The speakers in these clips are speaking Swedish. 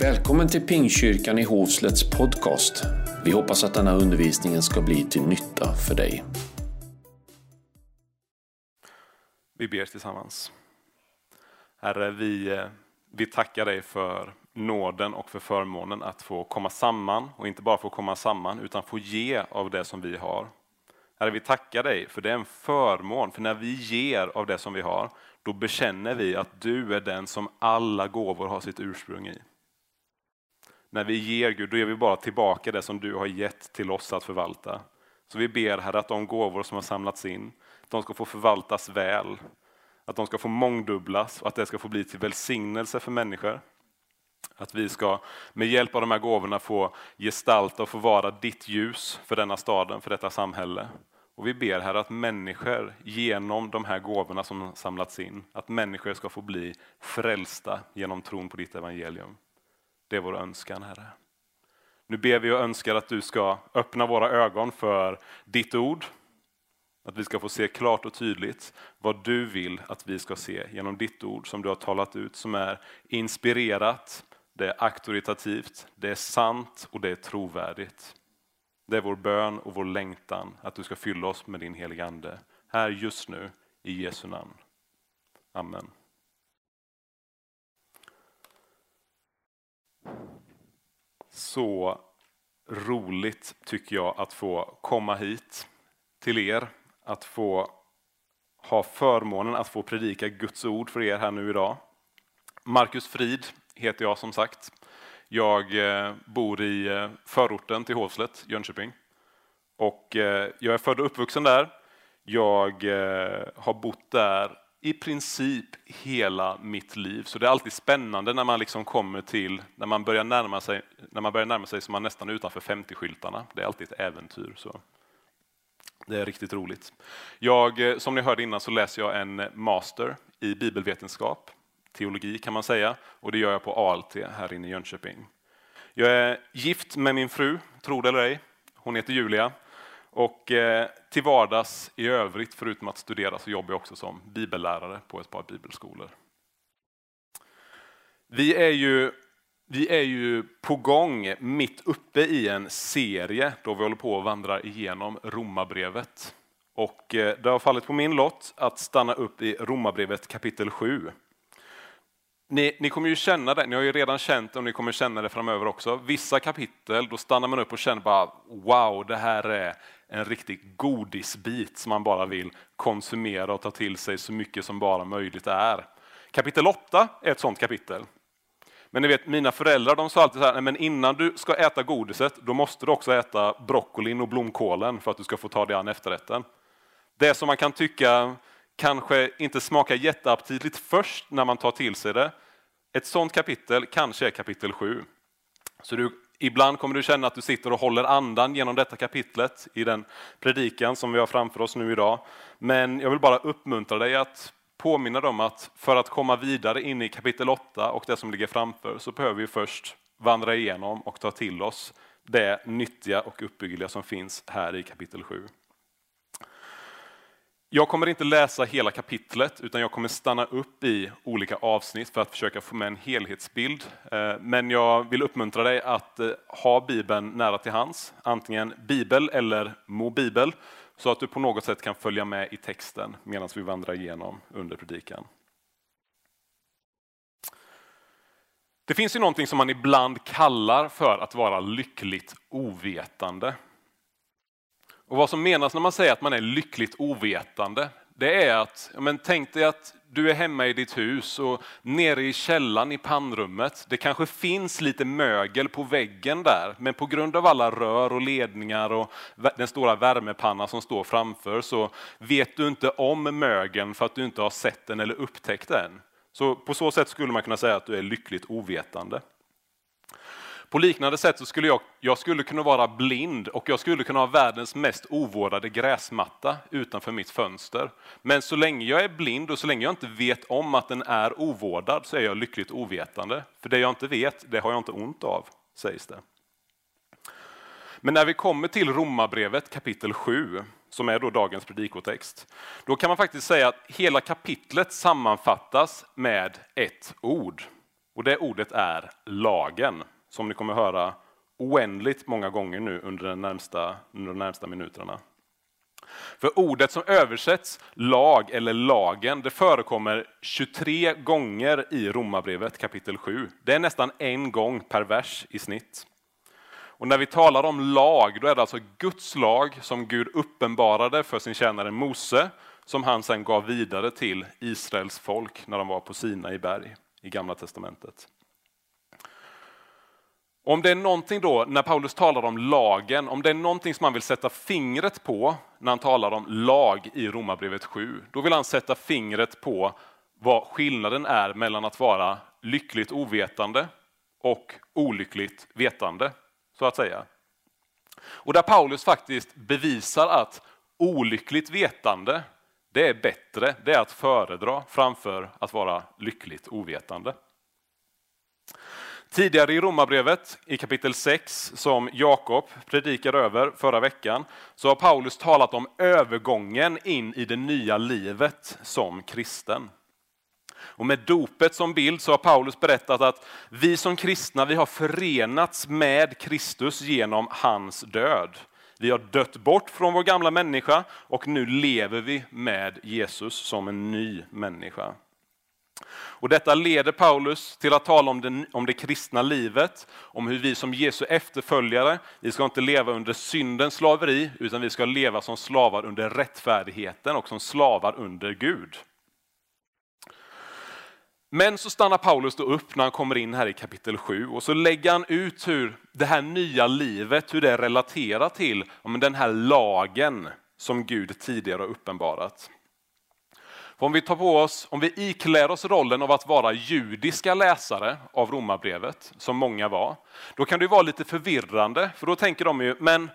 Välkommen till Pingkyrkan i Hovslätts podcast. Vi hoppas att denna undervisning ska bli till nytta för dig. Vi ber tillsammans. Herre, vi, eh, vi tackar dig för nåden och för förmånen att få komma samman och inte bara få komma samman utan få ge av det som vi har. Herre, vi tackar dig för det är en förmån, för när vi ger av det som vi har, då bekänner vi att du är den som alla gåvor har sitt ursprung i. När vi ger Gud, då ger vi bara tillbaka det som du har gett till oss att förvalta. Så vi ber Herre att de gåvor som har samlats in, de ska få förvaltas väl, att de ska få mångdubblas och att det ska få bli till välsignelse för människor. Att vi ska med hjälp av de här gåvorna få gestalta och få vara ditt ljus för denna staden, för detta samhälle. Och vi ber här att människor genom de här gåvorna som samlats in, att människor ska få bli frälsta genom tron på ditt evangelium. Det är vår önskan, Herre. Nu ber vi och önskar att du ska öppna våra ögon för ditt ord, att vi ska få se klart och tydligt vad du vill att vi ska se genom ditt ord som du har talat ut, som är inspirerat, det är auktoritativt, det är sant och det är trovärdigt. Det är vår bön och vår längtan att du ska fylla oss med din heliga Ande här just nu i Jesu namn. Amen. Så roligt tycker jag att få komma hit till er, att få ha förmånen att få predika Guds ord för er här nu idag. Marcus Frid heter jag som sagt. Jag eh, bor i eh, förorten till Hovslätt, Jönköping. Och eh, jag är född och uppvuxen där. Jag har bott där i princip hela mitt liv. Så det är alltid spännande när man liksom kommer till, när man börjar närma sig, när man börjar närma sig så man nästan är utanför 50-skyltarna. Det är alltid ett äventyr. Så. Det är riktigt roligt. Jag, eh, som ni hörde innan så läser jag en master i bibelvetenskap teologi kan man säga och det gör jag på ALT här inne i Jönköping. Jag är gift med min fru, tro det eller ej. Hon heter Julia. Och eh, till vardags i övrigt, förutom att studera, så jobbar jag också som bibellärare på ett par bibelskolor. Vi är ju, vi är ju på gång mitt uppe i en serie då vi håller på att vandra igenom Romarbrevet. Och eh, det har fallit på min lott att stanna upp i Romarbrevet kapitel 7. Ni, ni, kommer ju känna det, ni har ju redan känt det och ni kommer känna det framöver också. Vissa kapitel, då stannar man upp och känner bara wow, det här är en riktig godisbit som man bara vill konsumera och ta till sig så mycket som bara möjligt är. Kapitel 8 är ett sånt kapitel. Men ni vet, mina föräldrar de sa alltid så här, men innan du ska äta godiset, då måste du också äta broccolin och blomkålen för att du ska få ta dig an efterrätten. Det som man kan tycka kanske inte smakar jätteaptitligt först när man tar till sig det. Ett sådant kapitel kanske är kapitel 7. Så du, ibland kommer du känna att du sitter och håller andan genom detta kapitlet i den predikan som vi har framför oss nu idag. Men jag vill bara uppmuntra dig att påminna dig om att för att komma vidare in i kapitel 8 och det som ligger framför så behöver vi först vandra igenom och ta till oss det nyttiga och uppbyggliga som finns här i kapitel 7. Jag kommer inte läsa hela kapitlet utan jag kommer stanna upp i olika avsnitt för att försöka få med en helhetsbild. Eh, men jag vill uppmuntra dig att eh, ha Bibeln nära till hands, antingen bibel eller mobibel, så att du på något sätt kan följa med i texten medan vi vandrar igenom under predikan. Det finns ju någonting som man ibland kallar för att vara lyckligt ovetande. Och Vad som menas när man säger att man är lyckligt ovetande, det är att, men tänk dig att du är hemma i ditt hus och nere i källan i pannrummet, det kanske finns lite mögel på väggen där, men på grund av alla rör och ledningar och den stora värmepannan som står framför så vet du inte om mögeln för att du inte har sett den eller upptäckt den. Så på så sätt skulle man kunna säga att du är lyckligt ovetande. På liknande sätt så skulle jag, jag skulle kunna vara blind och jag skulle kunna ha världens mest ovårdade gräsmatta utanför mitt fönster. Men så länge jag är blind och så länge jag inte vet om att den är ovårdad så är jag lyckligt ovetande. För det jag inte vet, det har jag inte ont av, sägs det. Men när vi kommer till Romarbrevet kapitel 7, som är då dagens predikotext, då kan man faktiskt säga att hela kapitlet sammanfattas med ett ord. Och det ordet är lagen, som ni kommer höra oändligt många gånger nu under, den närmsta, under de närmsta minuterna. För ordet som översätts lag eller lagen, det förekommer 23 gånger i Romarbrevet kapitel 7. Det är nästan en gång per vers i snitt. Och när vi talar om lag, då är det alltså Guds lag som Gud uppenbarade för sin tjänare Mose, som han sen gav vidare till Israels folk när de var på Sina i berg i Gamla testamentet. Om det är någonting då, när Paulus talar om lagen, om det är någonting som han vill sätta fingret på när han talar om lag i Romarbrevet 7, då vill han sätta fingret på vad skillnaden är mellan att vara lyckligt ovetande och olyckligt vetande, så att säga. Och där Paulus faktiskt bevisar att olyckligt vetande, det är bättre, det är att föredra framför att vara lyckligt ovetande. Tidigare i Romarbrevet, i kapitel 6, som Jakob predikade över förra veckan, så har Paulus talat om övergången in i det nya livet som kristen. Och med dopet som bild så har Paulus berättat att vi som kristna vi har förenats med Kristus genom hans död. Vi har dött bort från vår gamla människa och nu lever vi med Jesus som en ny människa. Och detta leder Paulus till att tala om, det, om det kristna livet, om hur vi som Jesu efterföljare, vi ska inte leva under syndens slaveri, utan vi ska leva som slavar under rättfärdigheten och som slavar under Gud. Men så stannar Paulus då upp när han kommer in här i kapitel 7 och så lägger han ut hur det här nya livet, hur det relaterar till den här lagen som Gud tidigare har uppenbarat. För om vi tar på oss, om vi iklär oss rollen av att vara judiska läsare av romabrevet, som många var, då kan det vara lite förvirrande, för då tänker de ju, men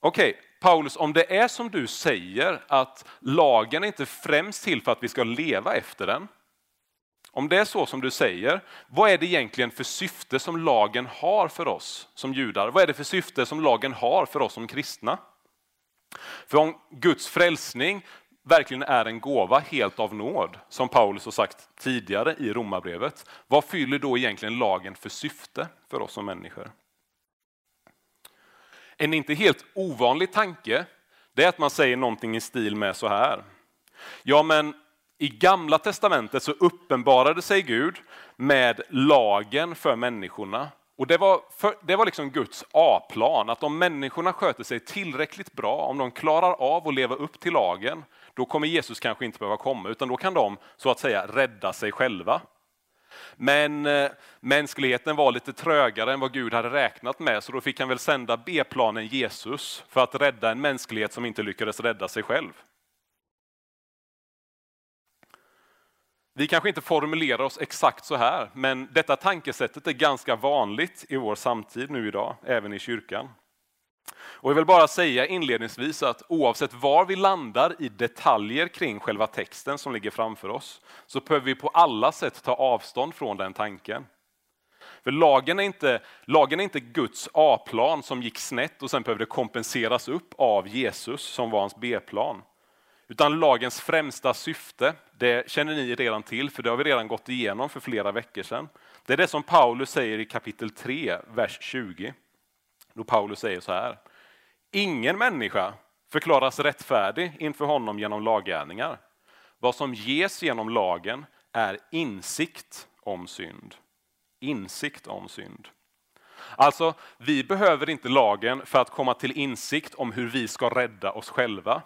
okej, okay, Paulus, om det är som du säger att lagen är inte främst till för att vi ska leva efter den, om det är så som du säger, vad är det egentligen för syfte som lagen har för oss som judar? Vad är det för syfte som lagen har för oss som kristna? För om Guds frälsning verkligen är en gåva helt av nåd, som Paulus har sagt tidigare i Romarbrevet, vad fyller då egentligen lagen för syfte för oss som människor? En inte helt ovanlig tanke det är att man säger någonting i stil med så här. Ja, men i Gamla testamentet så uppenbarade sig Gud med lagen för människorna. Och det var, för, det var liksom Guds A-plan, att om människorna sköter sig tillräckligt bra, om de klarar av att leva upp till lagen, då kommer Jesus kanske inte behöva komma, utan då kan de så att säga rädda sig själva. Men eh, mänskligheten var lite trögare än vad Gud hade räknat med, så då fick han väl sända B-planen Jesus för att rädda en mänsklighet som inte lyckades rädda sig själv. Vi kanske inte formulerar oss exakt så här, men detta tankesättet är ganska vanligt i vår samtid nu idag, även i kyrkan. Och jag vill bara säga inledningsvis att oavsett var vi landar i detaljer kring själva texten som ligger framför oss, så behöver vi på alla sätt ta avstånd från den tanken. För lagen är inte, lagen är inte Guds A-plan som gick snett och sen behövde kompenseras upp av Jesus som var hans B-plan. Utan lagens främsta syfte, det känner ni redan till, för det har vi redan gått igenom för flera veckor sedan. Det är det som Paulus säger i kapitel 3, vers 20. Då Paulus säger så här. Ingen människa förklaras rättfärdig inför honom genom laggärningar. Vad som ges genom lagen är insikt om synd. Insikt om synd. Alltså, vi behöver inte lagen för att komma till insikt om hur vi ska rädda oss själva.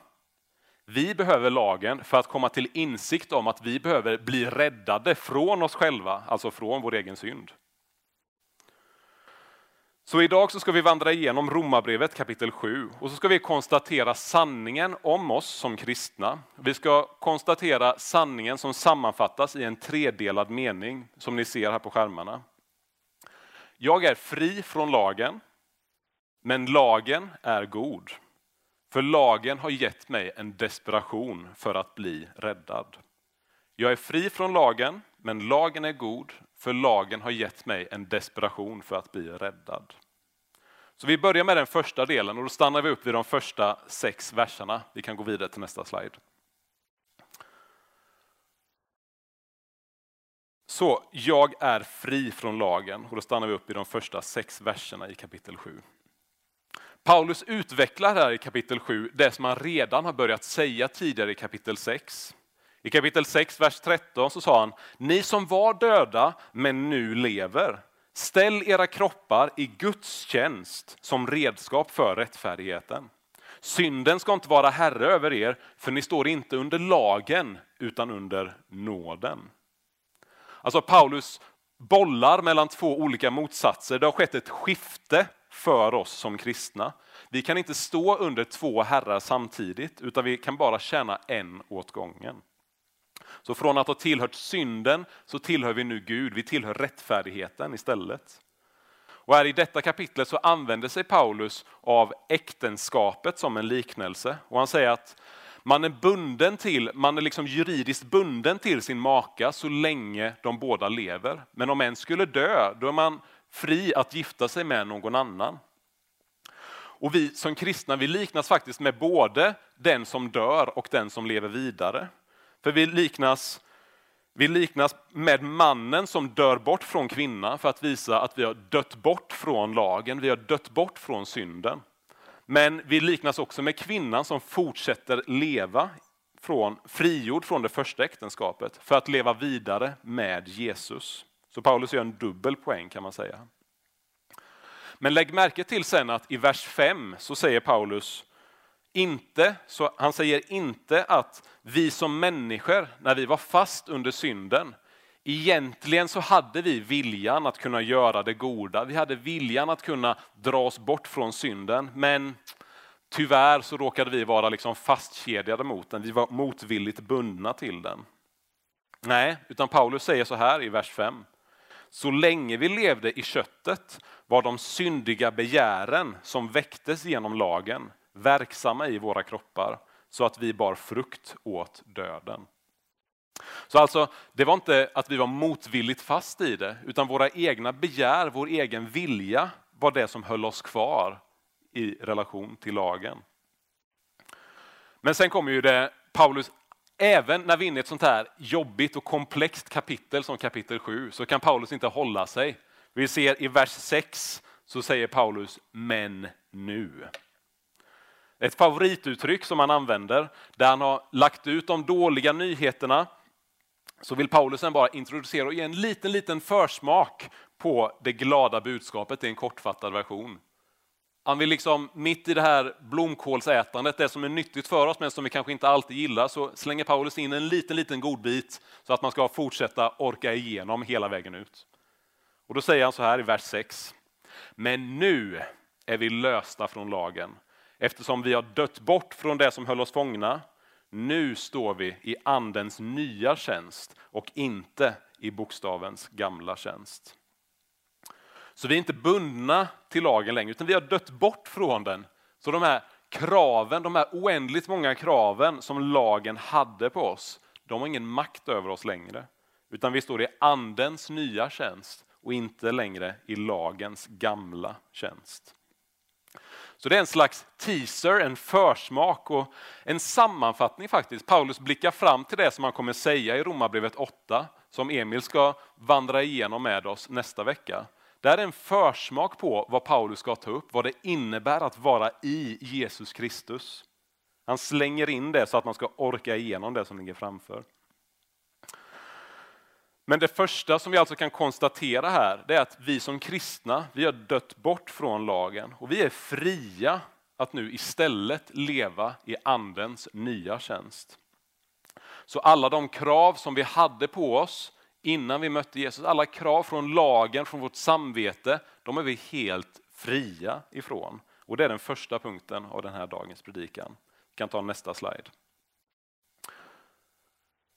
Vi behöver lagen för att komma till insikt om att vi behöver bli räddade från oss själva, alltså från vår egen synd. Så idag så ska vi vandra igenom Romarbrevet kapitel 7 och så ska vi konstatera sanningen om oss som kristna. Vi ska konstatera sanningen som sammanfattas i en tredelad mening som ni ser här på skärmarna. Jag är fri från lagen, men lagen är god. För lagen har gett mig en desperation för att bli räddad. Jag är fri från lagen, men lagen är god, för lagen har gett mig en desperation för att bli räddad. Så vi börjar med den första delen och då stannar vi upp vid de första sex verserna. Vi kan gå vidare till nästa slide. Så jag är fri från lagen och då stannar vi upp i de första sex verserna i kapitel 7. Paulus utvecklar här i kapitel 7 det som han redan har börjat säga tidigare i kapitel 6. I kapitel 6, vers 13 så sa han, ni som var döda men nu lever, ställ era kroppar i Guds tjänst som redskap för rättfärdigheten. Synden ska inte vara herre över er, för ni står inte under lagen utan under nåden. Alltså Paulus bollar mellan två olika motsatser. Det har skett ett skifte för oss som kristna. Vi kan inte stå under två herrar samtidigt, utan vi kan bara tjäna en åt gången. Så från att ha tillhört synden så tillhör vi nu Gud, vi tillhör rättfärdigheten istället. Och här i detta kapitel så använder sig Paulus av äktenskapet som en liknelse. Och han säger att man är bunden till, man är liksom juridiskt bunden till sin maka så länge de båda lever. Men om en skulle dö, då är man fri att gifta sig med någon annan. Och vi som kristna vi liknas faktiskt med både den som dör och den som lever vidare. För vi liknas, vi liknas med mannen som dör bort från kvinnan för att visa att vi har dött bort från lagen, vi har dött bort från synden. Men vi liknas också med kvinnan som fortsätter leva från, frigjord från det första äktenskapet för att leva vidare med Jesus. Så Paulus gör en dubbel poäng kan man säga. Men lägg märke till sen att i vers 5 så säger Paulus inte, så han säger inte att vi som människor, när vi var fast under synden, egentligen så hade vi viljan att kunna göra det goda. Vi hade viljan att kunna dra oss bort från synden, men tyvärr så råkade vi vara liksom fastkedjade mot den. Vi var motvilligt bundna till den. Nej, utan Paulus säger så här i vers 5. Så länge vi levde i köttet var de syndiga begären som väcktes genom lagen verksamma i våra kroppar så att vi bar frukt åt döden. Så alltså, det var inte att vi var motvilligt fast i det, utan våra egna begär, vår egen vilja var det som höll oss kvar i relation till lagen. Men sen kommer ju det, Paulus, även när vi är inne i ett sånt här jobbigt och komplext kapitel som kapitel 7, så kan Paulus inte hålla sig. Vi ser i vers 6 så säger Paulus, men nu. Ett favorituttryck som han använder, där han har lagt ut de dåliga nyheterna, så vill Paulus bara introducera och ge en liten, liten försmak på det glada budskapet i en kortfattad version. Han vill liksom mitt i det här blomkålsätandet, det som är nyttigt för oss men som vi kanske inte alltid gillar, så slänger Paulus in en liten, liten godbit så att man ska fortsätta orka igenom hela vägen ut. Och då säger han så här i vers 6. Men nu är vi lösta från lagen eftersom vi har dött bort från det som höll oss fångna. Nu står vi i andens nya tjänst och inte i bokstavens gamla tjänst. Så vi är inte bundna till lagen längre, utan vi har dött bort från den. Så de här kraven, de här oändligt många kraven som lagen hade på oss, de har ingen makt över oss längre. Utan vi står i andens nya tjänst och inte längre i lagens gamla tjänst. Så det är en slags teaser, en försmak och en sammanfattning faktiskt. Paulus blickar fram till det som han kommer säga i Romarbrevet 8, som Emil ska vandra igenom med oss nästa vecka. Det här är en försmak på vad Paulus ska ta upp, vad det innebär att vara i Jesus Kristus. Han slänger in det så att man ska orka igenom det som ligger framför. Men det första som vi alltså kan konstatera här, det är att vi som kristna, vi har dött bort från lagen och vi är fria att nu istället leva i andens nya tjänst. Så alla de krav som vi hade på oss innan vi mötte Jesus, alla krav från lagen, från vårt samvete, de är vi helt fria ifrån. Och det är den första punkten av den här dagens predikan. Vi kan ta nästa slide.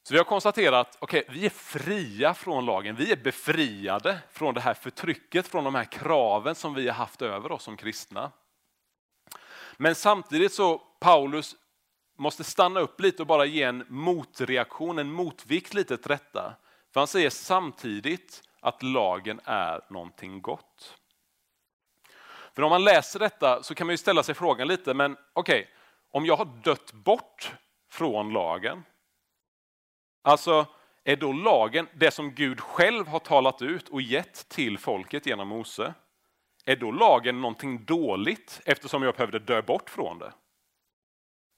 Så vi har konstaterat, okej, okay, vi är fria från lagen, vi är befriade från det här förtrycket, från de här kraven som vi har haft över oss som kristna. Men samtidigt så Paulus måste stanna upp lite och bara ge en motreaktion, en motvikt lite till detta. För han säger samtidigt att lagen är någonting gott. För om man läser detta så kan man ju ställa sig frågan lite, men okej, okay, om jag har dött bort från lagen, Alltså, är då lagen, det som Gud själv har talat ut och gett till folket genom Mose, är då lagen någonting dåligt eftersom jag behövde dö bort från det?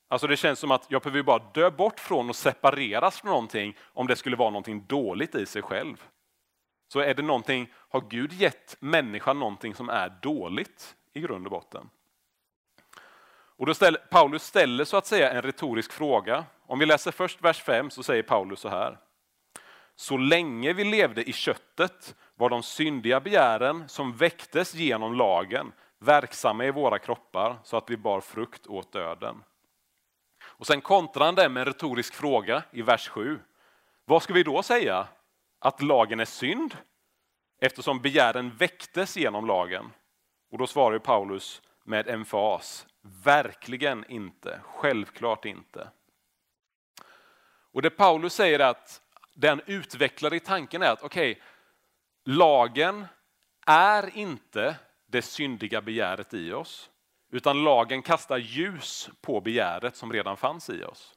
Alltså det känns som att jag behöver bara dö bort från och separeras från någonting om det skulle vara någonting dåligt i sig själv. Så är det någonting, har Gud gett människan någonting som är dåligt i grund och botten? Och då ställer, Paulus ställer så att säga en retorisk fråga. Om vi läser först vers 5 så säger Paulus så här. Så länge vi levde i köttet var de syndiga begären som väcktes genom lagen verksamma i våra kroppar så att vi bar frukt åt döden. Och sen kontrar han det med en retorisk fråga i vers 7. Vad ska vi då säga? Att lagen är synd? Eftersom begären väcktes genom lagen. Och då svarar Paulus med emfas. Verkligen inte, självklart inte. Och det Paulus säger att den utvecklade i tanken är att okej, okay, lagen är inte det syndiga begäret i oss, utan lagen kastar ljus på begäret som redan fanns i oss.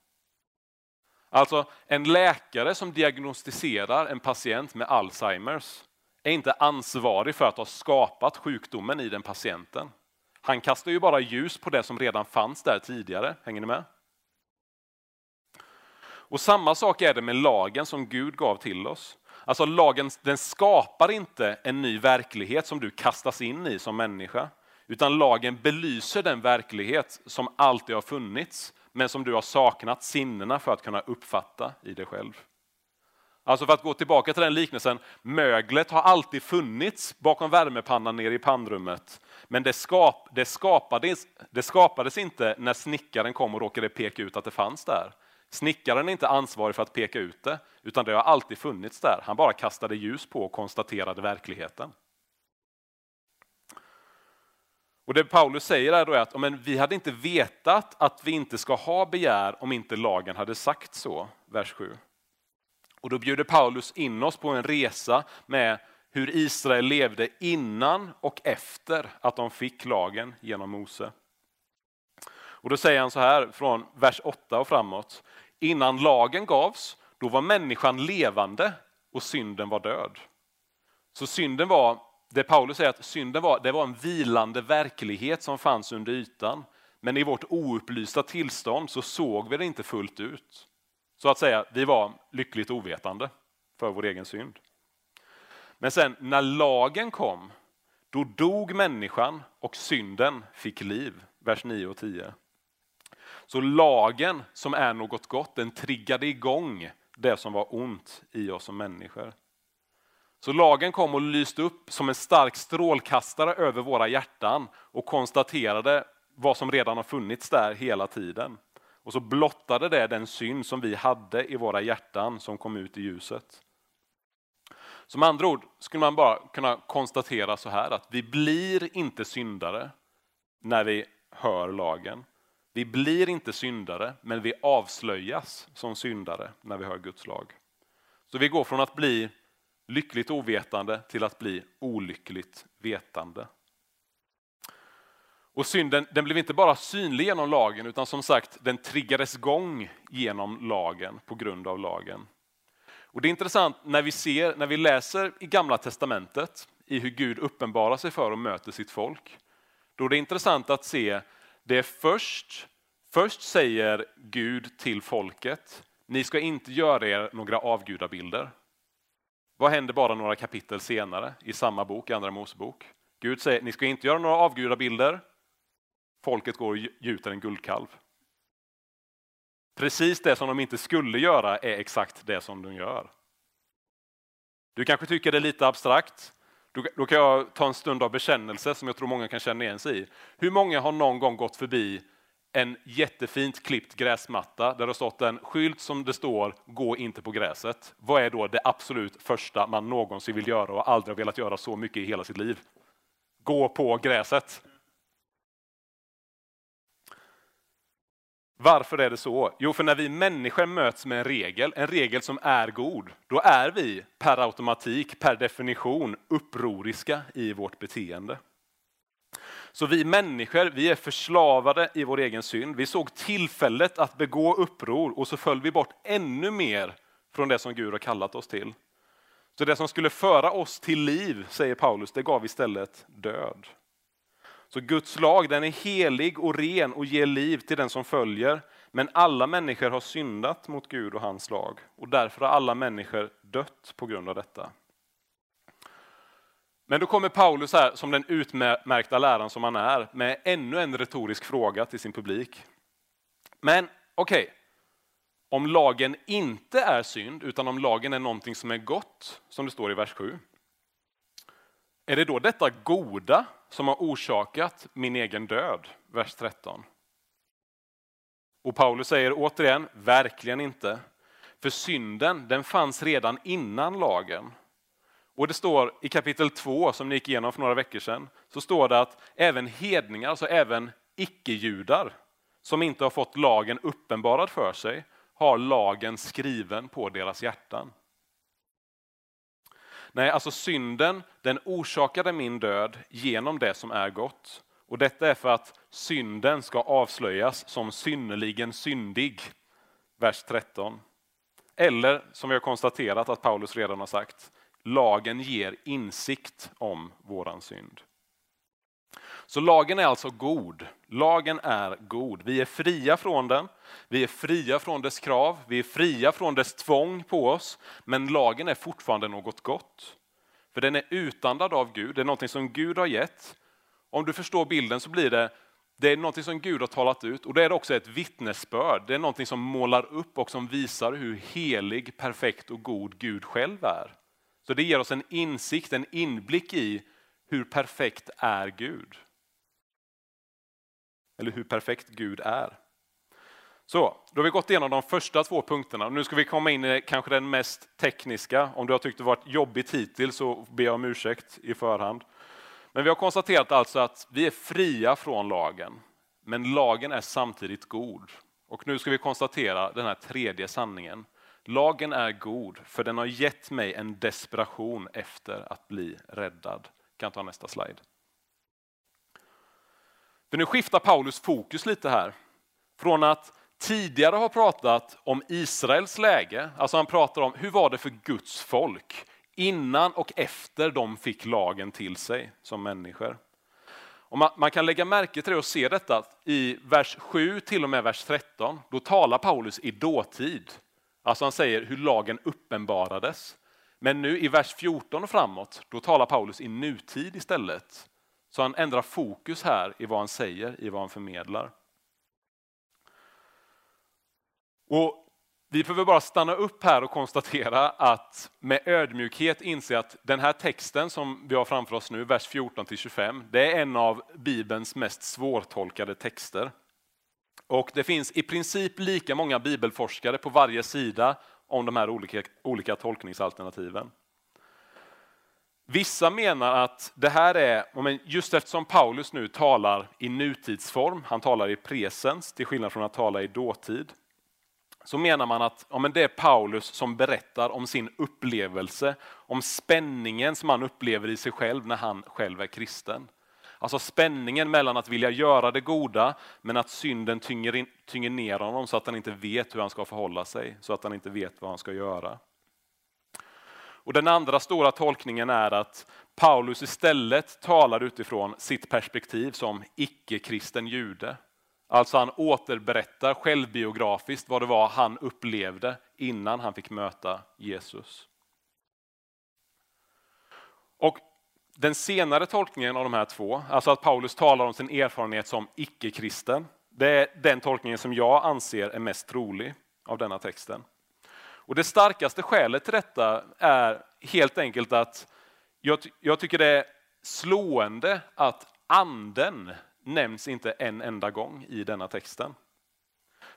Alltså en läkare som diagnostiserar en patient med Alzheimers är inte ansvarig för att ha skapat sjukdomen i den patienten. Han kastar ju bara ljus på det som redan fanns där tidigare. Hänger ni med? Och samma sak är det med lagen som Gud gav till oss. Alltså lagen den skapar inte en ny verklighet som du kastas in i som människa. Utan lagen belyser den verklighet som alltid har funnits men som du har saknat sinnena för att kunna uppfatta i dig själv. Alltså för att gå tillbaka till den liknelsen, möglet har alltid funnits bakom värmepannan nere i pannrummet. Men det, skap, det, skapades, det skapades inte när snickaren kom och råkade peka ut att det fanns där. Snickaren är inte ansvarig för att peka ut det, utan det har alltid funnits där. Han bara kastade ljus på och konstaterade verkligheten. Och Det Paulus säger är då att men vi hade inte vetat att vi inte ska ha begär om inte lagen hade sagt så, vers 7. Och då bjuder Paulus in oss på en resa med hur Israel levde innan och efter att de fick lagen genom Mose. Och då säger han så här från vers 8 och framåt. Innan lagen gavs, då var människan levande och synden var död. Så synden var, det Paulus säger att synden var, det var en vilande verklighet som fanns under ytan. Men i vårt oupplysta tillstånd så såg vi det inte fullt ut. Så att säga, vi var lyckligt ovetande för vår egen synd. Men sen när lagen kom, då dog människan och synden fick liv. Vers 9 och 10. Så lagen som är något gott, den triggade igång det som var ont i oss som människor. Så lagen kom och lyste upp som en stark strålkastare över våra hjärtan och konstaterade vad som redan har funnits där hela tiden. Och så blottade det den synd som vi hade i våra hjärtan som kom ut i ljuset. Som andra ord skulle man bara kunna konstatera så här att vi blir inte syndare när vi hör lagen. Vi blir inte syndare, men vi avslöjas som syndare när vi hör Guds lag. Så vi går från att bli lyckligt ovetande till att bli olyckligt vetande. Och synden den blev inte bara synlig genom lagen utan som sagt den triggades igång genom lagen på grund av lagen. Och Det är intressant när vi, ser, när vi läser i Gamla Testamentet i hur Gud uppenbarar sig för och möter sitt folk. Då är det intressant att se det är först, först säger Gud till folket, ni ska inte göra er några avgudabilder. Vad händer bara några kapitel senare i samma bok, i Andra Mosebok? Gud säger, ni ska inte göra några avgudabilder. Folket går och gjuter en guldkalv. Precis det som de inte skulle göra är exakt det som de gör. Du kanske tycker det är lite abstrakt. Då kan jag ta en stund av bekännelse som jag tror många kan känna igen sig i. Hur många har någon gång gått förbi en jättefint klippt gräsmatta där det har stått en skylt som det står ”Gå inte på gräset”. Vad är då det absolut första man någonsin vill göra och aldrig har velat göra så mycket i hela sitt liv? Gå på gräset. Varför är det så? Jo, för när vi människor möts med en regel, en regel som är god, då är vi per automatik, per definition upproriska i vårt beteende. Så vi människor, vi är förslavade i vår egen synd. Vi såg tillfället att begå uppror och så föll vi bort ännu mer från det som Gud har kallat oss till. Så det som skulle föra oss till liv, säger Paulus, det gav istället död. Så Guds lag den är helig och ren och ger liv till den som följer. Men alla människor har syndat mot Gud och hans lag och därför har alla människor dött på grund av detta. Men då kommer Paulus här som den utmärkta läraren som han är med ännu en retorisk fråga till sin publik. Men okej, okay, om lagen inte är synd utan om lagen är någonting som är gott, som det står i vers 7. Är det då detta goda som har orsakat min egen död? Vers 13. Och Paulus säger återigen, verkligen inte. För synden, den fanns redan innan lagen. Och det står i kapitel 2, som ni gick igenom för några veckor sedan, så står det att även hedningar, alltså även icke-judar, som inte har fått lagen uppenbarad för sig, har lagen skriven på deras hjärtan. Nej, alltså synden den orsakade min död genom det som är gott. Och detta är för att synden ska avslöjas som synnerligen syndig. Vers 13. Eller som vi har konstaterat att Paulus redan har sagt, lagen ger insikt om våran synd. Så lagen är alltså god. Lagen är god. Vi är fria från den. Vi är fria från dess krav. Vi är fria från dess tvång på oss. Men lagen är fortfarande något gott. För den är utandad av Gud. Det är något som Gud har gett. Om du förstår bilden så blir det det är något som Gud har talat ut och det är också ett vittnesbörd. Det är något som målar upp och som visar hur helig, perfekt och god Gud själv är. Så det ger oss en insikt, en inblick i hur perfekt är Gud. Eller hur perfekt Gud är. Så, då har vi gått igenom de första två punkterna. Nu ska vi komma in i kanske den mest tekniska. Om du har tyckt det varit jobbigt hittills så ber jag om ursäkt i förhand. Men vi har konstaterat alltså att vi är fria från lagen, men lagen är samtidigt god. Och nu ska vi konstatera den här tredje sanningen. Lagen är god, för den har gett mig en desperation efter att bli räddad. Kan ta nästa slide. För nu skiftar Paulus fokus lite här. Från att tidigare ha pratat om Israels läge, alltså han pratar om hur var det för Guds folk innan och efter de fick lagen till sig som människor. Och man, man, kan lägga märke till det och se detta i vers 7 till och med vers 13. Då talar Paulus i dåtid. Alltså han säger hur lagen uppenbarades. Men nu i vers 14 och framåt, då talar Paulus i nutid istället. Så han ändrar fokus här i vad han säger, i vad han förmedlar. Och vi behöver bara stanna upp här och konstatera att med ödmjukhet inse att den här texten som vi har framför oss nu, vers 14 till 25, det är en av Bibelns mest svårtolkade texter. Och det finns i princip lika många bibelforskare på varje sida om de här olika, olika tolkningsalternativen. Vissa menar att det här är, just eftersom Paulus nu talar i nutidsform, han talar i presens till skillnad från att tala i dåtid, så menar man att ja, men det är Paulus som berättar om sin upplevelse, om spänningen som han upplever i sig själv när han själv är kristen. Alltså spänningen mellan att vilja göra det goda men att synden tynger, in, tynger ner honom så att han inte vet hur han ska förhålla sig, så att han inte vet vad han ska göra. Och Den andra stora tolkningen är att Paulus istället talar utifrån sitt perspektiv som icke-kristen jude. Alltså han återberättar självbiografiskt vad det var han upplevde innan han fick möta Jesus. Och den senare tolkningen av de här två, alltså att Paulus talar om sin erfarenhet som icke-kristen, det är den tolkningen som jag anser är mest trolig av denna texten. Och Det starkaste skälet till detta är helt enkelt att jag, jag tycker det är slående att anden nämns inte en enda gång i denna texten.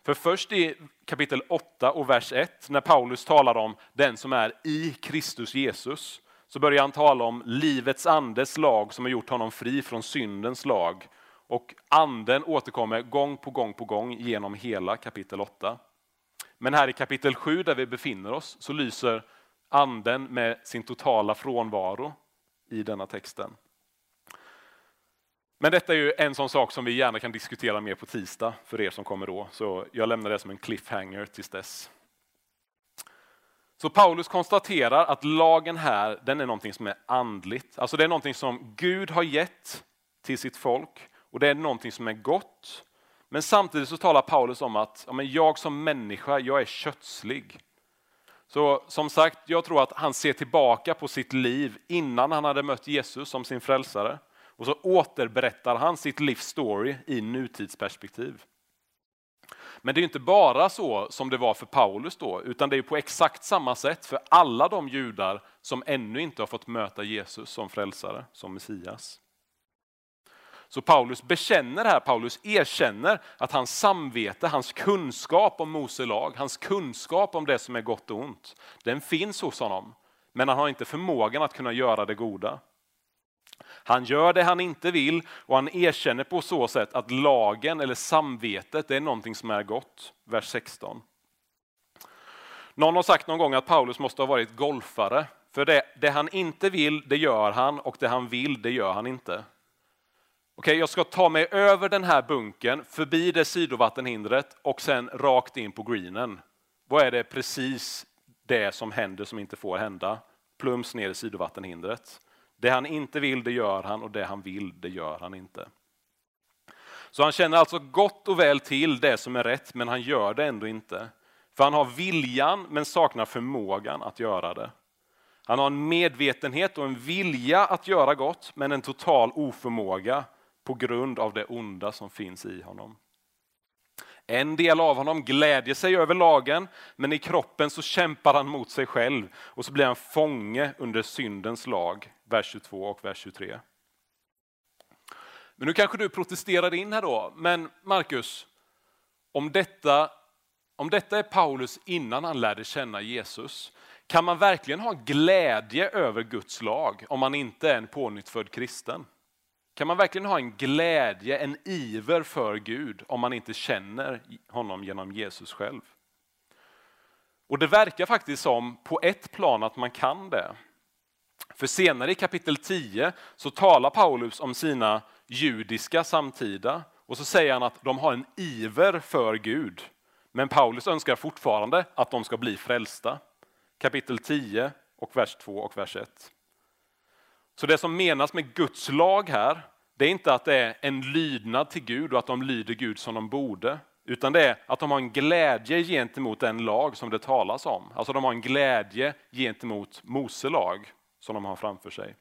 För först i kapitel 8 och vers 1, när Paulus talar om den som är i Kristus Jesus, så börjar han tala om livets andes lag som har gjort honom fri från syndens lag. Och anden återkommer gång på gång på gång genom hela kapitel 8. Men här i kapitel 7 där vi befinner oss så lyser anden med sin totala frånvaro i denna texten. Men detta är ju en sån sak som vi gärna kan diskutera mer på tisdag för er som kommer då, så jag lämnar det som en cliffhanger tills dess. Så Paulus konstaterar att lagen här, den är någonting som är andligt. Alltså det är någonting som Gud har gett till sitt folk och det är någonting som är gott. Men samtidigt så talar Paulus om att ja, men jag som människa, jag är kötslig. Så som sagt, jag tror att han ser tillbaka på sitt liv innan han hade mött Jesus som sin frälsare. Och så återberättar han sitt livs story i nutidsperspektiv. Men det är inte bara så som det var för Paulus då, utan det är på exakt samma sätt för alla de judar som ännu inte har fått möta Jesus som frälsare, som Messias. Så Paulus bekänner här, Paulus erkänner att hans samvete, hans kunskap om Mose lag, hans kunskap om det som är gott och ont, den finns hos honom. Men han har inte förmågan att kunna göra det goda. Han gör det han inte vill och han erkänner på så sätt att lagen eller samvetet är någonting som är gott. Vers 16. Någon har sagt någon gång att Paulus måste ha varit golfare. För det, det han inte vill, det gör han och det han vill, det gör han inte. Okej, jag ska ta mig över den här bunken, förbi det sidovattenhindret och sen rakt in på greenen. Vad är det precis det som händer som inte får hända? Plums ner i sidovattenhindret. Det han inte vill, det gör han och det han vill, det gör han inte. Så han känner alltså gott och väl till det som är rätt, men han gör det ändå inte. För han har viljan, men saknar förmågan att göra det. Han har en medvetenhet och en vilja att göra gott, men en total oförmåga på grund av det onda som finns i honom. En del av honom glädjer sig över lagen, men i kroppen så kämpar han mot sig själv och så blir han fånge under syndens lag, vers 22 och vers 23. Men nu kanske du protesterar in här då, men Markus, om detta, om detta är Paulus innan han lärde känna Jesus, kan man verkligen ha glädje över Guds lag om man inte är en pånyttfödd kristen? Kan man verkligen ha en glädje, en iver för Gud om man inte känner honom genom Jesus själv? Och det verkar faktiskt som på ett plan att man kan det. För senare i kapitel 10 så talar Paulus om sina judiska samtida och så säger han att de har en iver för Gud. Men Paulus önskar fortfarande att de ska bli frälsta. Kapitel 10 och vers 2 och vers 1. Så det som menas med Guds lag här, det är inte att det är en lydnad till Gud och att de lyder Gud som de borde, utan det är att de har en glädje gentemot den lag som det talas om. Alltså de har en glädje gentemot Mose lag som de har framför sig.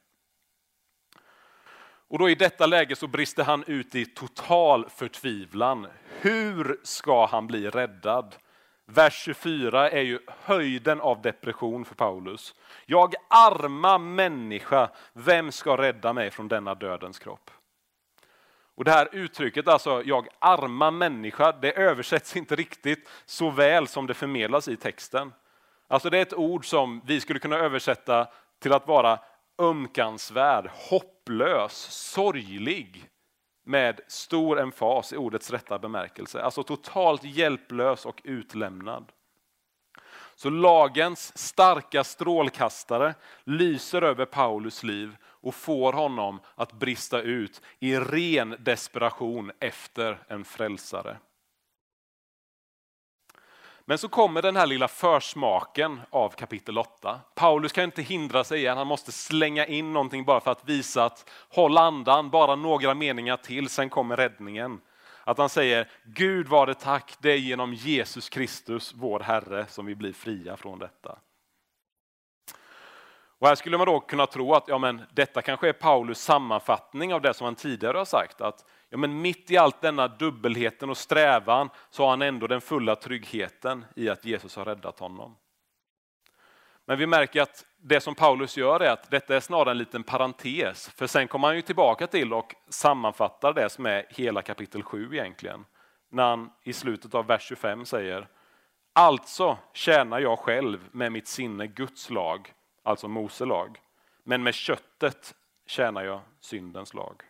Och då i detta läge så brister han ut i total förtvivlan. Hur ska han bli räddad? Vers 24 är ju höjden av depression för Paulus. Jag arma människa, vem ska rädda mig från denna dödens kropp? Och Det här uttrycket, alltså jag arma människa, det översätts inte riktigt så väl som det förmedlas i texten. Alltså det är ett ord som vi skulle kunna översätta till att vara ömkansvärd, hopplös, sorglig med stor emfas i ordets rätta bemärkelse. Alltså totalt hjälplös och utlämnad. Så lagens starka strålkastare lyser över Paulus liv och får honom att brista ut i ren desperation efter en frälsare. Men så kommer den här lilla försmaken av kapitel 8. Paulus kan inte hindra sig igen, han måste slänga in någonting bara för att visa att håll andan, bara några meningar till, sen kommer räddningen. Att han säger Gud var det tack, det är genom Jesus Kristus, vår Herre, som vi blir fria från detta. Och här skulle man då kunna tro att ja, men detta kanske är Paulus sammanfattning av det som han tidigare har sagt. Att ja, men mitt i allt denna dubbelheten och strävan så har han ändå den fulla tryggheten i att Jesus har räddat honom. Men vi märker att det som Paulus gör är att detta är snarare en liten parentes. För sen kommer han ju tillbaka till och sammanfattar det som är hela kapitel 7 egentligen. När han i slutet av vers 25 säger Alltså tjänar jag själv med mitt sinne Guds lag, alltså Mose lag. Men med köttet tjänar jag syndens lag.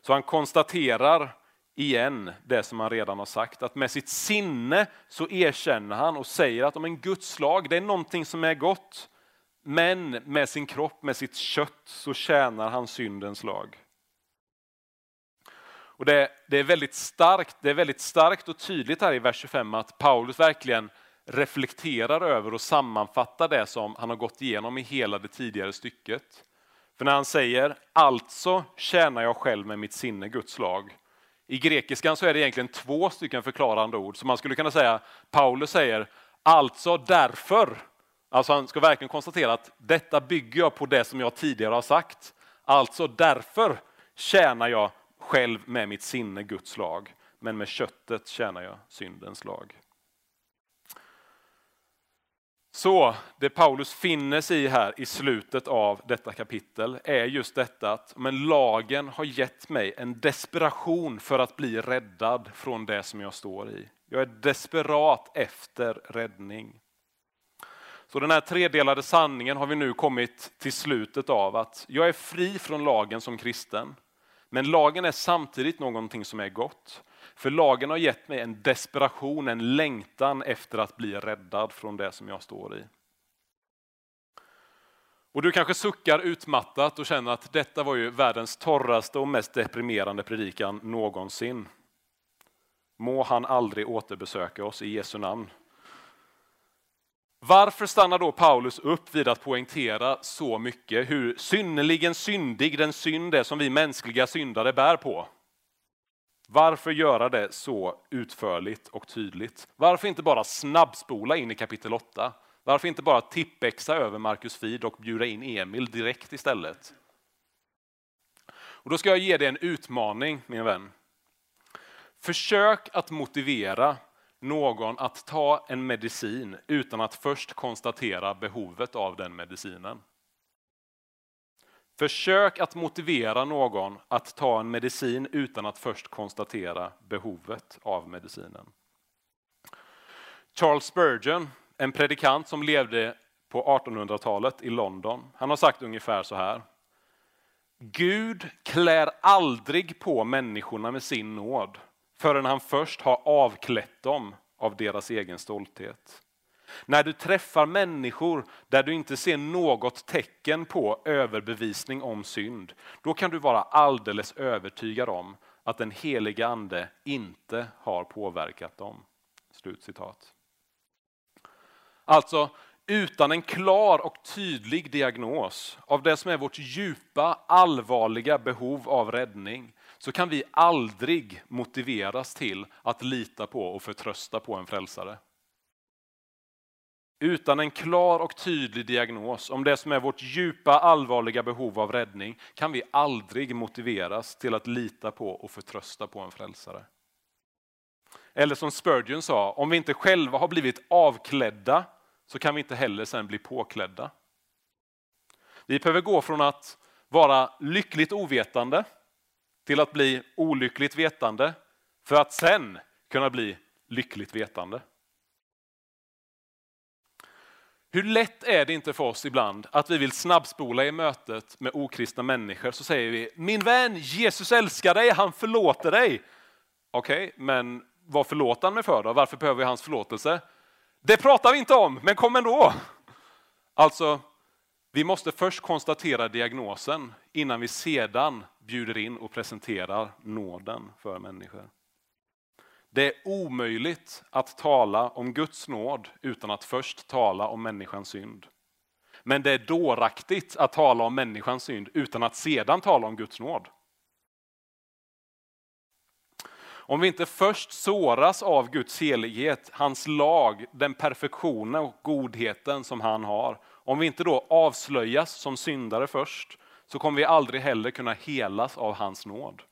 Så han konstaterar igen det som han redan har sagt, att med sitt sinne så erkänner han och säger att om en Guds lag, det är någonting som är gott, men med sin kropp, med sitt kött så tjänar han syndens lag. Och det, det, är väldigt starkt, det är väldigt starkt och tydligt här i vers 25 att Paulus verkligen reflekterar över och sammanfattar det som han har gått igenom i hela det tidigare stycket. För när han säger alltså tjänar jag själv med mitt sinne Guds lag. I grekiskan så är det egentligen två stycken förklarande ord. Så man skulle kunna säga, Paulus säger alltså därför. Alltså han ska verkligen konstatera att detta bygger jag på det som jag tidigare har sagt. Alltså därför tjänar jag själv med mitt sinne Guds lag, men med köttet tjänar jag syndens lag. Så det Paulus finner sig i här i slutet av detta kapitel är just detta att men lagen har gett mig en desperation för att bli räddad från det som jag står i. Jag är desperat efter räddning. Så den här tredelade sanningen har vi nu kommit till slutet av att jag är fri från lagen som kristen. Men lagen är samtidigt någonting som är gott. För lagen har gett mig en desperation, en längtan efter att bli räddad från det som jag står i. Och du kanske suckar utmattat och känner att detta var ju världens torraste och mest deprimerande predikan någonsin. Må han aldrig återbesöka oss i Jesu namn. Varför stannar då Paulus upp vid att poängtera så mycket hur synnerligen syndig den synd är som vi mänskliga syndare bär på? Varför göra det så utförligt och tydligt? Varför inte bara snabbspola in i kapitel 8? Varför inte bara tippexa över Marcus Fid och bjuda in Emil direkt istället? Och då ska jag ge dig en utmaning, min vän. Försök att motivera någon att ta en medicin utan att först konstatera behovet av den medicinen. Försök att motivera någon att ta en medicin utan att först konstatera behovet av medicinen. Charles Spurgeon, en predikant som levde på 1800-talet i London, han har sagt ungefär så här. Gud klär aldrig på människorna med sin nåd förrän han först har avklätt dem av deras egen stolthet. När du träffar människor där du inte ser något tecken på överbevisning om synd, då kan du vara alldeles övertygad om att den heliga ande inte har påverkat dem. Slutcitat. Alltså, utan en klar och tydlig diagnos av det som är vårt djupa, allvarliga behov av räddning, så kan vi aldrig motiveras till att lita på och förtrösta på en frälsare. Utan en klar och tydlig diagnos om det som är vårt djupa allvarliga behov av räddning kan vi aldrig motiveras till att lita på och förtrösta på en frälsare. Eller som Spurgeon sa, om vi inte själva har blivit avklädda så kan vi inte heller sen bli påklädda. Vi behöver gå från att vara lyckligt ovetande till att bli olyckligt vetande för att sen kunna bli lyckligt vetande. Hur lätt är det inte för oss ibland att vi vill snabbspola i mötet med okristna människor så säger vi min vän Jesus älskar dig, han förlåter dig. Okej, okay, men vad förlåter han mig för då? Varför behöver jag hans förlåtelse? Det pratar vi inte om, men kom ändå. Alltså, vi måste först konstatera diagnosen innan vi sedan bjuder in och presenterar nåden för människor. Det är omöjligt att tala om Guds nåd utan att först tala om människans synd. Men det är dåraktigt att tala om människans synd utan att sedan tala om Guds nåd. Om vi inte först såras av Guds helighet, hans lag, den perfektionen och godheten som han har. Om vi inte då avslöjas som syndare först, så kommer vi aldrig heller kunna helas av hans nåd.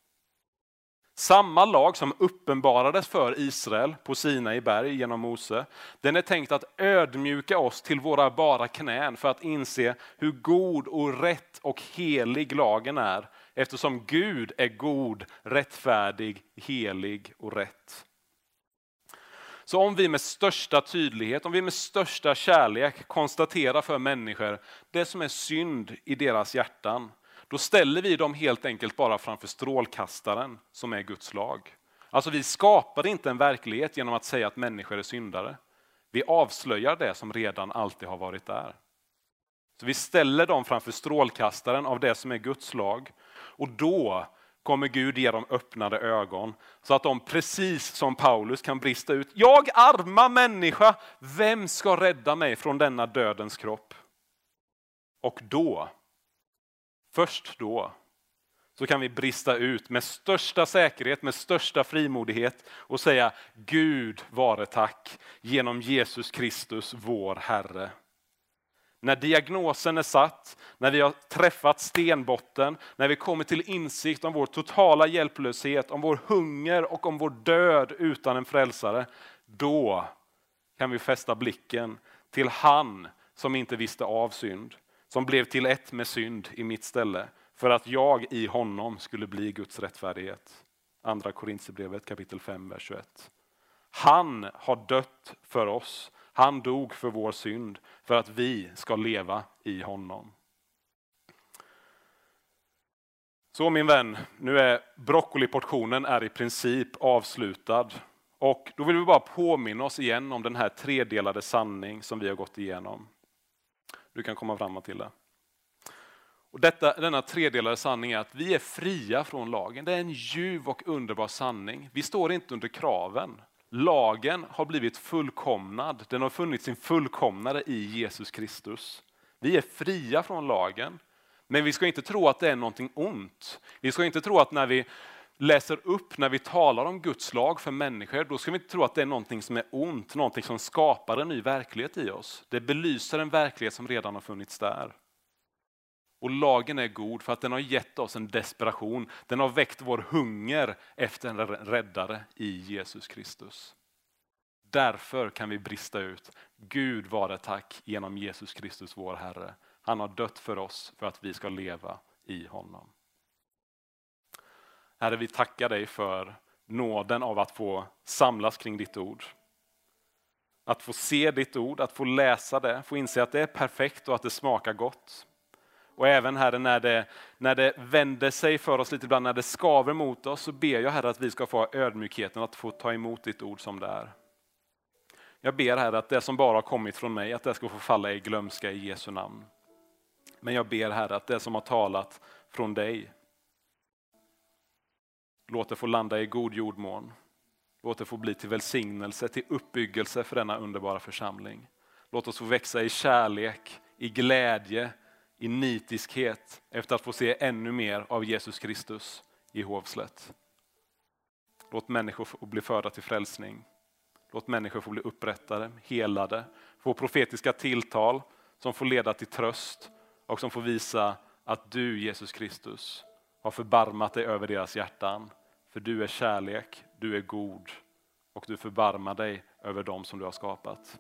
Samma lag som uppenbarades för Israel på Sinai berg genom Mose, den är tänkt att ödmjuka oss till våra bara knän för att inse hur god och rätt och helig lagen är eftersom Gud är god, rättfärdig, helig och rätt. Så om vi med största tydlighet, om vi med största kärlek konstaterar för människor det som är synd i deras hjärtan, då ställer vi dem helt enkelt bara framför strålkastaren som är Guds lag. Alltså vi skapar inte en verklighet genom att säga att människor är syndare. Vi avslöjar det som redan alltid har varit där. Så Vi ställer dem framför strålkastaren av det som är Guds lag och då kommer Gud ge dem öppnade ögon så att de precis som Paulus kan brista ut. Jag arma människa, vem ska rädda mig från denna dödens kropp? Och då, först då, så kan vi brista ut med största säkerhet, med största frimodighet och säga Gud vare tack genom Jesus Kristus vår Herre. När diagnosen är satt, när vi har träffat stenbotten, när vi kommer till insikt om vår totala hjälplöshet, om vår hunger och om vår död utan en frälsare, då kan vi fästa blicken till han som inte visste av synd, som blev till ett med synd i mitt ställe, för att jag i honom skulle bli Guds rättfärdighet. Andra Korintierbrevet kapitel 5, vers 21. Han har dött för oss han dog för vår synd för att vi ska leva i honom. Så min vän, nu är broccoliportionen är i princip avslutad. Och då vill vi bara påminna oss igen om den här tredelade sanning som vi har gått igenom. Du kan komma fram till det. Och detta, denna tredelade sanning är att vi är fria från lagen. Det är en ljuv och underbar sanning. Vi står inte under kraven. Lagen har blivit fullkomnad, den har funnit sin fullkomnare i Jesus Kristus. Vi är fria från lagen, men vi ska inte tro att det är någonting ont. Vi ska inte tro att när vi läser upp, när vi talar om Guds lag för människor, då ska vi inte tro att det är någonting som är ont, någonting som skapar en ny verklighet i oss. Det belyser en verklighet som redan har funnits där. Och lagen är god för att den har gett oss en desperation. Den har väckt vår hunger efter en räddare i Jesus Kristus. Därför kan vi brista ut. Gud vare tack genom Jesus Kristus vår Herre. Han har dött för oss för att vi ska leva i honom. Herre, vi tackar dig för nåden av att få samlas kring ditt ord. Att få se ditt ord, att få läsa det, få inse att det är perfekt och att det smakar gott. Och även Herre, när det, när det vänder sig för oss lite ibland, när det skaver mot oss, så ber jag Herre att vi ska få ödmjukheten att få ta emot ditt ord som det är. Jag ber Herre att det som bara har kommit från mig, att det ska få falla i glömska i Jesu namn. Men jag ber Herre att det som har talat från dig, låt det få landa i god jordmån. Låt det få bli till välsignelse, till uppbyggelse för denna underbara församling. Låt oss få växa i kärlek, i glädje, i nitiskhet efter att få se ännu mer av Jesus Kristus i Hovslätt. Låt människor få bli förda till frälsning. Låt människor få bli upprättade, helade, få profetiska tilltal som får leda till tröst och som får visa att du Jesus Kristus har förbarmat dig över deras hjärtan. För du är kärlek, du är god och du förbarmar dig över dem som du har skapat.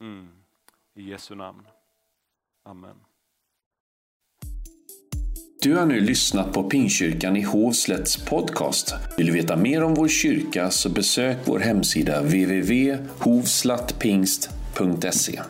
Mm. I Jesu namn. Amen. Du har nu lyssnat på Pingkyrkan i Hovslätts podcast. Vill du veta mer om vår kyrka så besök vår hemsida www.hovslattpingst.se